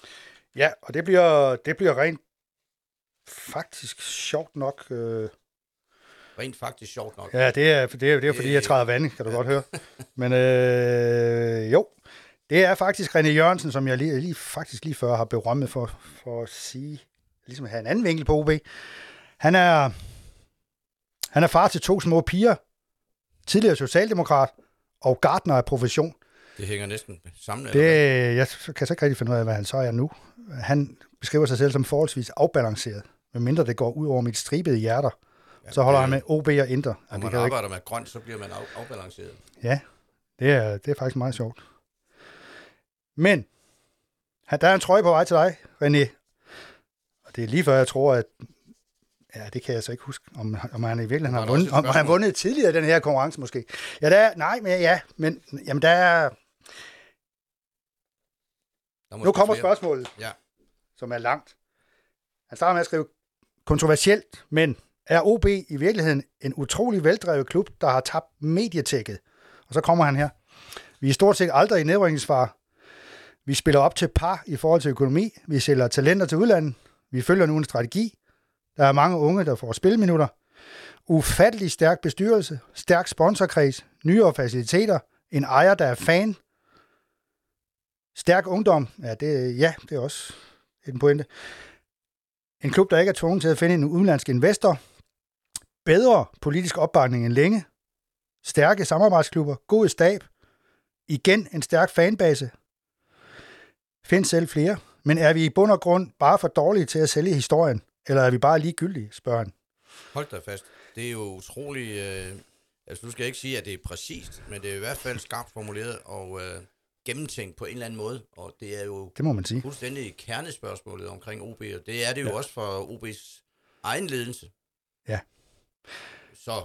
Ja, og det bliver, det bliver rent faktisk sjovt nok. Øh, Rent faktisk sjovt nok. ja, det er, det er, det er fordi, jeg træder vand, kan du godt høre. Men øh, jo, det er faktisk René Jørgensen, som jeg lige, lige, faktisk lige før har berømmet for, for at sige, ligesom at have en anden vinkel på OB. Han er, han er far til to små piger, tidligere socialdemokrat og gartner af profession. Det hænger næsten sammen. Det, eller jeg kan så ikke rigtig finde ud af, hvad han så er nu. Han beskriver sig selv som forholdsvis afbalanceret, medmindre det går ud over mit stribede hjerter. Så holder det- han med OB og Inter. Når Ja, man jo ikke, arbejder med grønt, så bliver man af, afbalanceret. ja, det er, det er faktisk meget sjovt. Men, der er en trøje på vej til dig, René. Og det er lige før, jeg tror, at Ja, det kan jeg så ikke huske, om, om han i virkeligheden har vundet, et om han har vundet tidligere den her konkurrence måske. Ja, der er, nej, men ja, men jamen, der er, Der er nu kommer flere. spørgsmålet. Ja. som er langt. Han starter med at skrive, kontroversielt, men er OB i virkeligheden en utrolig veldrevet klub, der har tabt medietækket? Og så kommer han her. Vi er stort set aldrig i nedrykningsfar. Vi spiller op til par i forhold til økonomi. Vi sælger talenter til udlandet. Vi følger nu en strategi. Der er mange unge, der får spilminutter. Ufattelig stærk bestyrelse, stærk sponsorkreds, nyere faciliteter, en ejer, der er fan, stærk ungdom. Ja, det, ja, det er også en pointe. En klub, der ikke er tvunget til at finde en udenlandsk investor. Bedre politisk opbakning end længe. Stærke samarbejdsklubber. God stab. Igen en stærk fanbase. Find selv flere. Men er vi i bund og grund bare for dårlige til at sælge historien? Eller er vi bare ligegyldige, spørger han. Hold da fast. Det er jo utrolig... Øh, altså, nu skal jeg ikke sige, at det er præcist, men det er i hvert fald skarpt formuleret og øh, gennemtænkt på en eller anden måde. Og det er jo Det må man sige. fuldstændig kernespørgsmålet omkring OB, og det er det jo ja. også for OB's egen ledelse. Ja. Så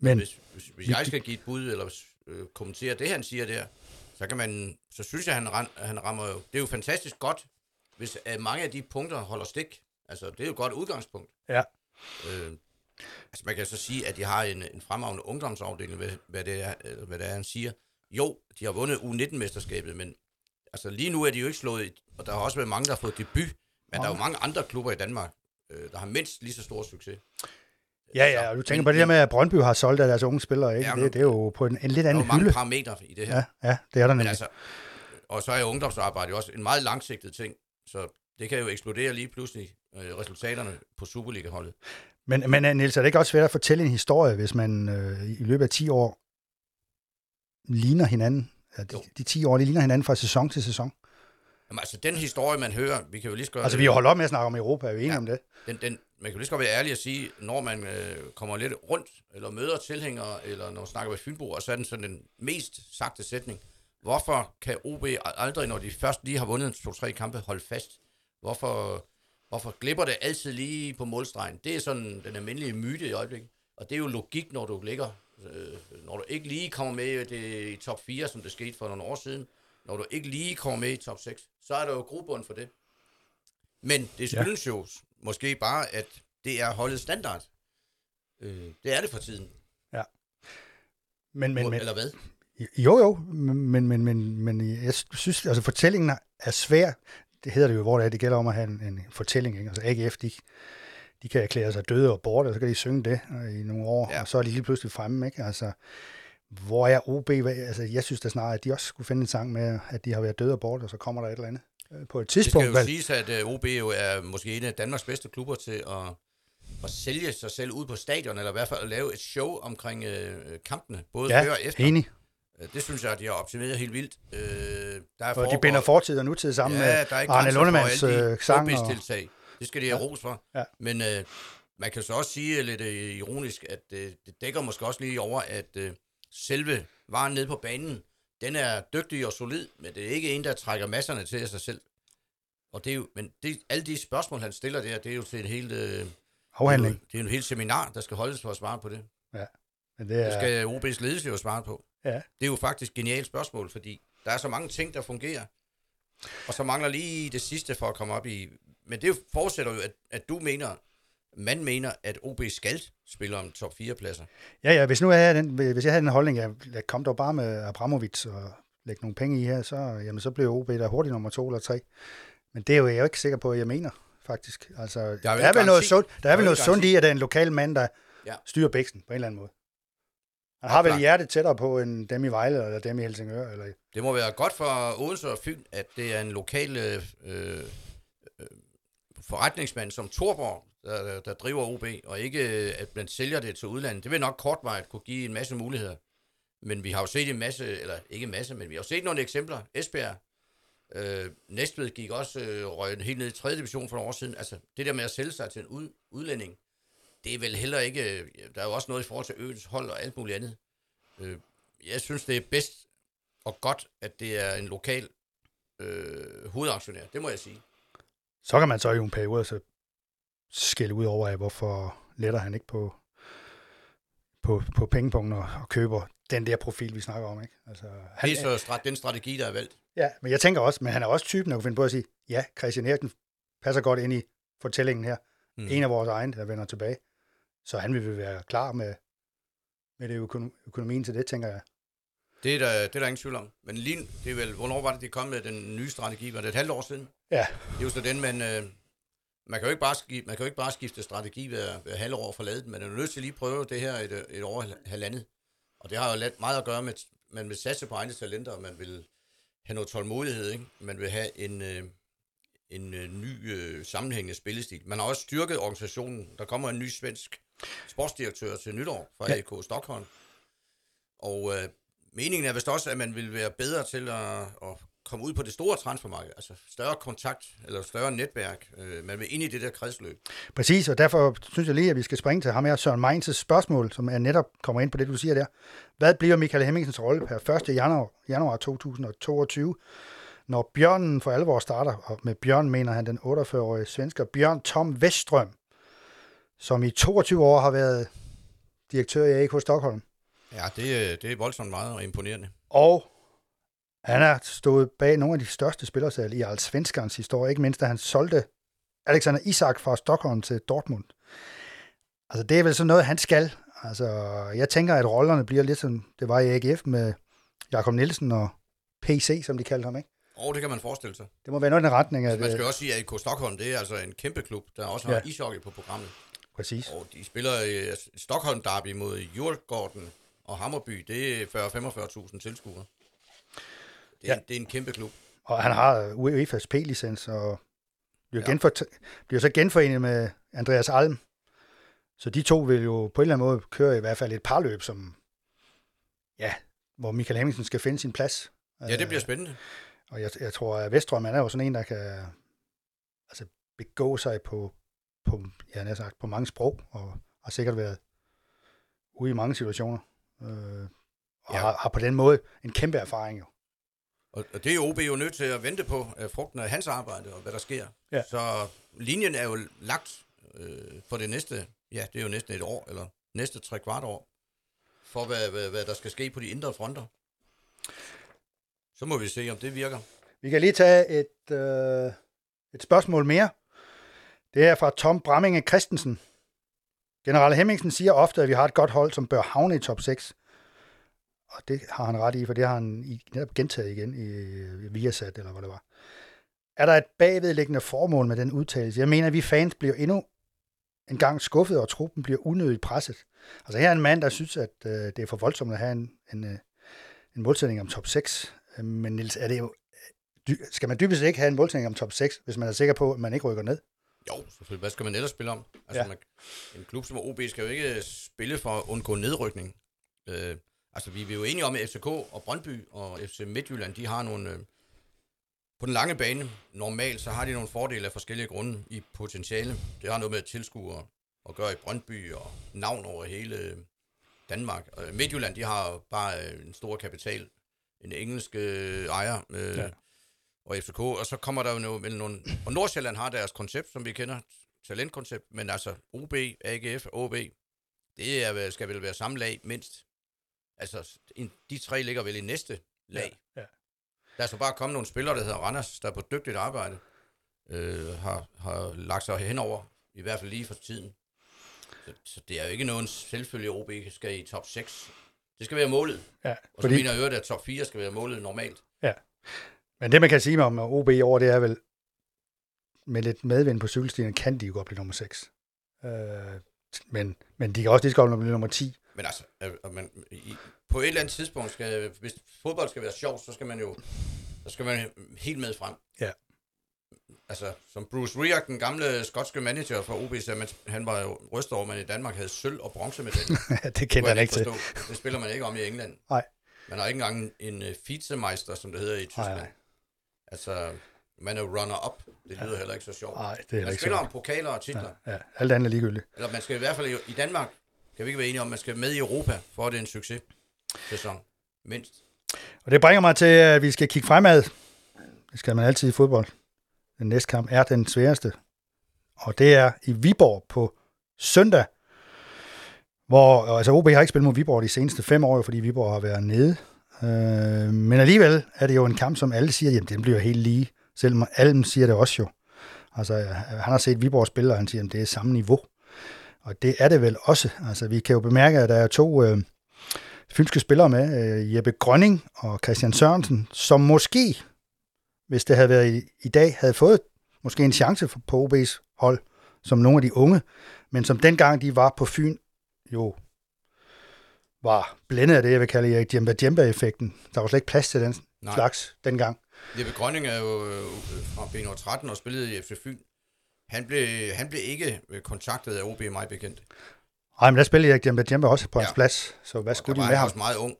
Men hvis, hvis, hvis jeg skal give et bud eller øh, kommentere det, han siger der, så kan man, så synes jeg, han, ram, han rammer jo, det er jo fantastisk godt, hvis øh, mange af de punkter holder stik. Altså, det er jo et godt udgangspunkt. Ja. Øh, Altså man kan så sige, at de har en, en fremragende ungdomsafdeling, hvad, hvad, det er, hvad det er, han siger. Jo, de har vundet U19-mesterskabet, men altså lige nu er de jo ikke slået, og der har også været mange, der har fået debut, men der er jo mange andre klubber i Danmark, øh, der har mindst lige så stor succes. Ja, ja, og du tænker Men- på det der med, at Brøndby har solgt af deres unge spillere, ikke? Ja, det, men- det er jo på en, en lidt Der er jo anden mange hylde. parametre i det her. Ja, ja, det er der Men nemlig. altså, og så er ungdomsarbejde jo også en meget langsigtet ting, så det kan jo eksplodere lige pludselig øh, resultaterne på Superliga-holdet. Men, men øh, Niels, er det ikke også svært at fortælle en historie, hvis man øh, i løbet af 10 år ligner hinanden? Ja, de, Jo. de 10 år, de ligner hinanden fra sæson til sæson. Jamen, altså, den historie, man hører, vi kan jo lige så godt... Altså, vi har holdt op med at snakke om Europa, er vi enige Ja. om det? den, den, man kan jo lige så godt være ærlig og sige, når man øh, kommer lidt rundt, eller møder tilhængere, eller når man snakker med Fynbo, og så er den sådan den mest sagte sætning. Hvorfor kan OB aldrig, når de først lige har vundet to-tre kampe, holde fast? Hvorfor, hvorfor glipper det altid lige på målstregen? Det er sådan den almindelige myte i øjeblikket. Og det er jo logik, når du ligger, øh, når du ikke lige kommer med i det, i top 4, som det skete for nogle år siden, når du ikke lige kommer med i top 6, så er der jo grobund for det. Men det skyldes ja. jo måske bare, at det er holdet standard. Øh, det er det for tiden. Men, men, men, Eller hvad? jo, jo, men, men, men, men jeg synes, altså fortællingen er svær. Det hedder det jo, hvor det er, det gælder om at have en, en fortælling. Ikke? Altså AGF, de, de kan erklære sig døde og borte, og så kan de synge det øh, i nogle år, ja. Ja. og så er de lige pludselig fremme. Ikke? Altså, hvor er OB? Altså, jeg synes da snart, at de også skulle finde en sang med, at de har været døde og borte, og så kommer der et eller andet øh, på et Det skal tidspunkt. jo siges, at uh, OB jo er måske en af Danmarks bedste klubber til at, at sælge sig selv ud på stadion, eller i hvert fald at lave et show omkring uh, kampene, både Ja, før og efter. enig. Øh, Det synes jeg, at de har optimeret helt vildt. Uh, der er Og de binder fortid og nutid sammen ja, med Arne for Lundemanns de øh, sang. Og, showbiz-tiltag. Det skal de have ros for. Ja. Men øh, man kan så også sige lidt øh, ironisk, at øh, det dækker måske også lige over, at øh, selve varen nede på banen, den er dygtig og solid, men det er ikke en, der trækker masserne til af sig selv. Og det er jo, men det, alle de spørgsmål, han stiller der, det er jo til en helt, øh, afhandling. det er jo en helt seminar, der skal holdes for at svare på det. Men det Det er, skal OB's ledelse jo svare på. ja. Det er jo faktisk genialt spørgsmål, fordi der er så mange ting, der fungerer. Og så mangler lige det sidste for at komme op i... Men det forudsætter jo, at, at du mener, man mener, at OB skal spille om top 4 pladser. Ja, ja, hvis nu er jeg den, hvis jeg havde den holdning, jeg, jeg kom dog bare med Abramovic og lægge nogle penge i her, så, jamen, så blev OB der hurtigt nummer to eller tre. Men det er jo jeg er jo ikke sikker på, at jeg mener, faktisk. Altså, der er, en vel noget sundt, der er Der er vel noget sundt i, at der er en lokal mand, der Ja. styrer bæksen på en eller anden måde. Han har vel hjertet tættere på en dem i Vejle eller dem i Helsingør. Eller, Det må være godt for Odense og Fyn, at det er en lokal øh, øh, forretningsmand som Torborg, der, der, driver OB, og ikke øh, at man sælger det til udlandet. Det vil nok kortvarigt kunne give en masse muligheder. Men vi har jo set en masse, eller ikke en masse, men vi har jo set nogle eksempler. Esbjerg, øh, Næstved gik også øh, røg helt ned i 3. division for nogle år siden. Altså, det der med at sælge sig til en ud, udlænding, det er vel heller ikke... Øh, der er jo også noget i forhold til øens hold og alt muligt andet. Øh, jeg synes, det er bedst og godt, at det er en lokal øh, hovedaktionær. Det må jeg sige. så kan man så i en periode så skælde ud over, af, hvorfor letter han ikke på, på, på pengepunkten og, og køber den der profil, vi snakker om. Ikke? Altså, han, Det er så strat- den strategi, der er valgt. Ja, men jeg tænker også, men han er også typen, der kunne finde på at sige, ja, Christian Eriksen passer godt ind i fortællingen her. Mm. En af vores egne, der vender tilbage. Så han vil være klar med, med det økonom- økonomien til det, tænker jeg. Det er, der, det er der ingen tvivl om. Men lige, det er vel, hvornår var det, de kom med den nye strategi? Var det et halvt år siden? Ja, Det er jo så den, man... Øh, man kan, jo ikke bare skifte, man kan jo ikke bare skifte strategi hver, hver halve år for ladet. Man er nødt til lige at prøve det her et, et år halvandet. Og det har jo meget at gøre med, at man vil satse på egne talenter, og man vil have noget tålmodighed. Ikke? Man vil have en, øh, en øh, ny øh, sammenhængende spillestil. Man har også styrket organisationen. Der kommer en ny svensk sportsdirektør til nytår fra Ja. AK Stockholm. Og øh, meningen er vist også, at man vil være bedre til at, at komme ud på det store transfermarked. Altså større kontakt eller større netværk. Øh, man vil ind i det der kredsløb. præcis, og derfor synes jeg lige, at vi skal springe til ham her, Søren Mainz' spørgsmål, som er netop kommer ind på det, du siger der. Hvad bliver Michael Hemmingsens rolle per 1. januar, januar 2022, når Bjørnen for alvor starter? Og med Bjørn mener han den 48-årige svensker Bjørn Tom Veststrøm, som i 22 år har været direktør i AK Stockholm. Ja, det, øh, det er voldsomt meget og imponerende. Og han har stået bag nogle af de største spillersalg i Allsvenskarns historie, ikke mindst da han solgte Alexander Isak fra Stockholm til Dortmund. Altså, det er vel sådan noget, han skal. Altså, jeg tænker, at rollerne bliver lidt som det var i AGF med Jakob Nielsen og PC, som de kaldte ham, ikke? Og det kan man forestille sig. Det må være noget i den retning. At, man skal øh, også sige, at AK Stockholm, det er altså en kæmpe klub, der også har Ja. ishockey på programmet. præcis. Og de spiller i altså, Stockholm Derby mod Djurgården og Hammerby. Det er 40-45.000 tilskuere. Det er, Ja. det er en kæmpe klub. Og han har UEFA's P-licens, og bliver, Ja. genfor, bliver så genforenet med Andreas Alm. Så de to vil jo på en eller anden måde køre i hvert fald et parløb, som, ja, hvor Michael Hemmingsen skal finde sin plads. Ja, det bliver spændende. Øh, Og jeg, jeg tror, at Vestrøm han er jo sådan en, der kan altså, begå sig på, på, ja, nær sagt, på mange sprog, og har sikkert været ude i mange situationer. Øh, og ja. har, har på den måde en kæmpe erfaring jo. Og, og det er OB jo nødt til at vente på uh, frugten af hans arbejde og hvad der sker. Ja. Så linjen er jo lagt øh, for det næste, ja, det er jo næsten et år, eller næste tre kvart år, for hvad, hvad, hvad der skal ske på de indre fronter. Så må vi se, om det virker. Vi kan lige tage et, øh, et spørgsmål mere. Det er fra Tom Bramminge Christensen. General Hemmingsen siger ofte, at vi har et godt hold, som bør havne i top 6. Og det har han ret i, for det har han netop gentaget igen i, i Viasat, eller hvad det var. Er der et bagvedliggende formål med den udtalelse? Jeg mener, at vi fans bliver endnu en gang skuffet, og truppen bliver unødigt presset. Altså her er en mand, der synes, at øh, det er for voldsomt at have en, en, øh, en målsætning om top 6. Øh, Men Niels, er det jo, dy- skal man dybest ikke have en målsætning om top 6, hvis man er sikker på, at man ikke rykker ned? Jo, selvfølgelig. Hvad skal man ellers spille om? Altså, ja. man, en klub som OB skal jo ikke spille for at undgå nedrykning. Øh, altså, vi, vi er jo enige om, at FCK og Brøndby og FC Midtjylland, de har nogle... Øh, på den lange bane, normalt, så har de nogle fordele af forskellige grunde i potentiale. Det har noget med tilskuere at gøre i Brøndby og navn over hele øh, Danmark. Og Midtjylland, de har bare øh, en stor kapital. En engelsk øh, ejer. Øh, Ja. Og FCK, og så kommer der jo nogle, nogle... Og Nordsjælland har deres koncept, som vi kender, talentkoncept, men altså OB, AGF, OB, det er, skal vel være samme lag mindst. Altså, en- de tre ligger vel i næste lag. Ja, ja. Der er så bare kommet nogle spillere, der hedder Randers, der på dygtigt arbejde øh, har, har lagt sig henover, i hvert fald lige for tiden. Så, så det er jo ikke nogen selvfølge, at OB skal i top 6. Det skal være målet. Ja, Og så fordi, mener jeg øvrigt, at top 4 skal være målet normalt. men det, man kan sige om OB i år, det er vel, med lidt medvind på cykelstien, kan de jo godt blive nummer 6. Øh, men, men de kan også lige så godt blive nummer 10. Men altså, øh, øh, man, i, på et eller andet tidspunkt, skal, hvis fodbold skal være sjovt, så skal man jo så skal man helt med frem. Ja. Altså, som Bruce Rioch, den gamle skotske manager for OB, sagde, man, han var jo rystet over, at man i Danmark havde sølv- og bronzemedalje. [laughs] det kender han ikke til. forstå. Det spiller man ikke om i England. Nej. Man har ikke engang en uh, Vizemeister, som det hedder i Tyskland. Nej, nej. Altså, man er runner-up. Det lyder ja. heller ikke så sjovt. Nej, det er Man ikke spiller så. om pokaler og titler. Ja, ja, alt andet er ligegyldigt. Eller man skal i hvert fald i Danmark, kan vi ikke være enige om, man skal med i Europa, for at det er en succes sæson. Mindst. Og det bringer mig til, at vi skal kigge fremad. Det skal man altid i fodbold. Den næste kamp er den sværeste. Og det er i Viborg på søndag. Hvor, altså OB har ikke spillet mod Viborg de seneste fem år, fordi Viborg har været nede. Øh, men alligevel er det jo en kamp, som alle siger, jamen den bliver helt lige. Selvom Alm siger det også jo. Altså, øh, han har set Viborg spille, og han siger, at det er samme niveau. Og det er det vel også. Altså, vi kan jo bemærke, at der er to øh, fynske spillere med, øh, Jeppe Grønning og Christian Sørensen, som måske, hvis det havde været i, i dag, havde fået måske en chance for, på OB's hold, som nogle af de unge, men som dengang de var på Fyn, jo var blændet af det, jeg vil kalde Erik Djemba Djemba-effekten. Der var slet ikke plads til den Nej. slags dengang. Jeppe Grønning er jo øh, fra B13 og spillede i FC Fyn. Han blev, han blev ikke øh, kontaktet af OB, mig bekendt. Ej, men der spillede Erik Djemba Djemba også på Ja. hans plads, så hvad skulle de var med han ham? også meget ung.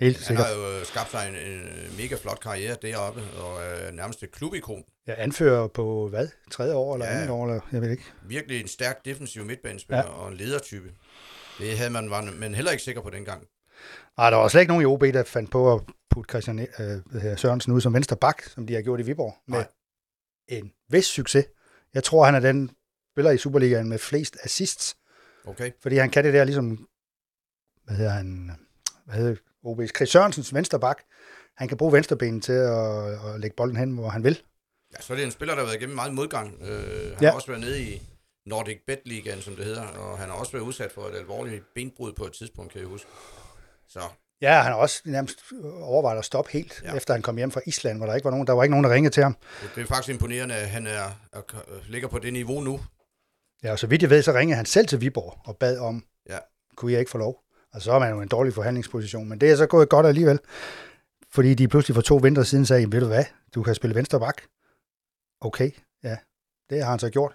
Helt Han sikkert. har jo øh, skabt sig en, en mega flot karriere deroppe, og er nærmest et klubikon. Jeg anfører på, hvad? Tredje år eller Ja. andet år, eller jeg ved ikke. Virkelig en stærk defensiv midtbanespiller ja. og en ledertype. Det havde man, var men heller ikke sikker på dengang. Nej, der var slet ikke nogen i OB, der fandt på at putte Christian øh, Sørensen ud som venstre bak, som de har gjort i Viborg, med Nej. en vis succes. Jeg tror, han er den spiller i Superligaen med flest assists, Okay? fordi han kan det der ligesom, hvad hedder han, hvad hedder OB's, Chris Sørensens venstre bak. Han kan bruge venstrebenen til at, at lægge bolden hen, hvor han vil. Ja, så er det en spiller, der har været igennem meget modgang. Øh, han Ja. har også været nede i Nordic Bet Ligaen, som det hedder, og han har også været udsat for et alvorligt benbrud på et tidspunkt, kan jeg huske. Så Ja, han har også nærmest overvejet at stoppe helt, ja. Efter han kom hjem fra Island, hvor der ikke var nogen, der var ikke nogen, der ringede til ham. det, er faktisk imponerende, at han er, er, ligger på det niveau nu. Ja, og så vidt jeg ved, så ringede han selv til Viborg og bad om, Ja. kunne jeg ikke få lov? Og så er man jo en dårlig forhandlingsposition, men det er så gået godt alligevel, fordi de pludselig for to vinter siden sagde, ved du hvad, du kan spille venstre bak. Okay, ja, det har han så gjort,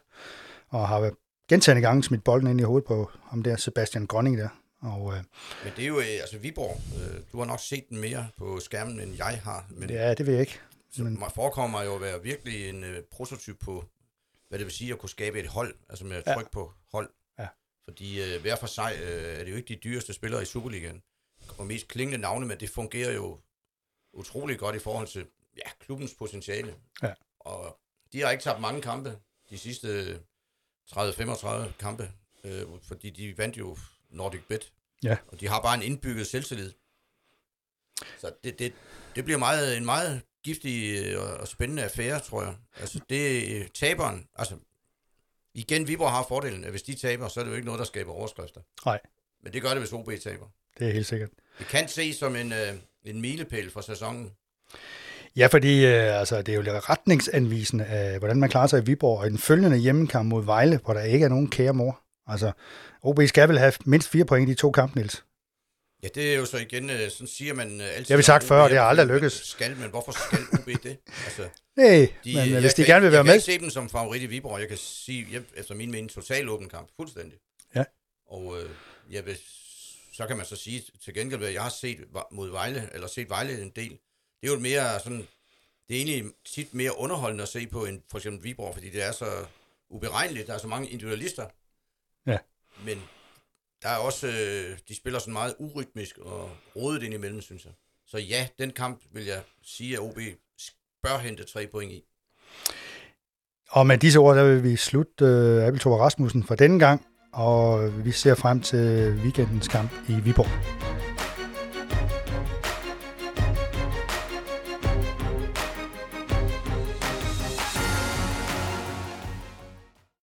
og har gentagende gange smidt bolden ind i hovedet på ham der, Sebastian Grønning der. Og øh, Men det er jo, øh, altså Viborg, øh, du har nok set den mere på skærmen, end jeg har. Men ja, det ved jeg ikke. så mig forekommer jo at være virkelig en øh, prototyp på, hvad det vil sige at kunne skabe et hold, altså med Ja. tryk på hold. Ja. Fordi øh, hver for sig øh, er det jo ikke de dyreste spillere i Superligaen, og mest klingende navne, men det fungerer jo utrolig godt i forhold til ja, klubbens potentiale. Ja. Og de har ikke tabt mange kampe, de sidste 30-35 kampe, øh, fordi de vandt jo Nordic Bet. Ja. Og de har bare en indbygget selvtillid. Så det, det, det bliver meget, en meget giftig øh, og spændende affære, tror jeg. Altså, det er taberen. Altså, igen, Viborg har fordelen, at hvis de taber, så er det jo ikke noget, der skaber overskrifter. Nej. Men det gør det, hvis OB taber. Det er helt sikkert. Det kan ses som en, øh, en milepæl for sæsonen. Ja, fordi øh, altså, det er jo lidt retningsanvisende af, hvordan man klarer sig i Viborg, og i den følgende hjemmekamp mod Vejle, hvor der ikke er nogen kære mor. Altså, OB skal vel have mindst fire point i de to kampe, Niels. Ja, det er jo så igen, øh, sådan siger man øh, altid. Det har vi sagt før, det har aldrig lykkes. Skal, men hvorfor skal OB det? Altså, [laughs] Nej, de, men jeg hvis de kan gerne vil være jeg med, kan ikke se dem som favorit i Viborg. Jeg kan sige, jeg, efter min mening, total åben kamp. Fuldstændig. Ja. Og øh, jeg vil, så kan man så sige til gengæld, at jeg har set mod Vejle, eller set Vejle en del. Det er jo mere sådan, det er egentlig tit mere underholdende at se på end for eksempel Viborg, fordi det er så uberegneligt. Der er så mange individualister. Ja. Men der er også, øh, de spiller sådan meget urytmisk og rodet ind imellem, synes jeg. Så ja, den kamp vil jeg sige, at OB bør hente tre point i. Og med disse ord, der vil vi slutte uh, Abel Thor Rasmussen for denne gang, og vi ser frem til weekendens kamp i Viborg.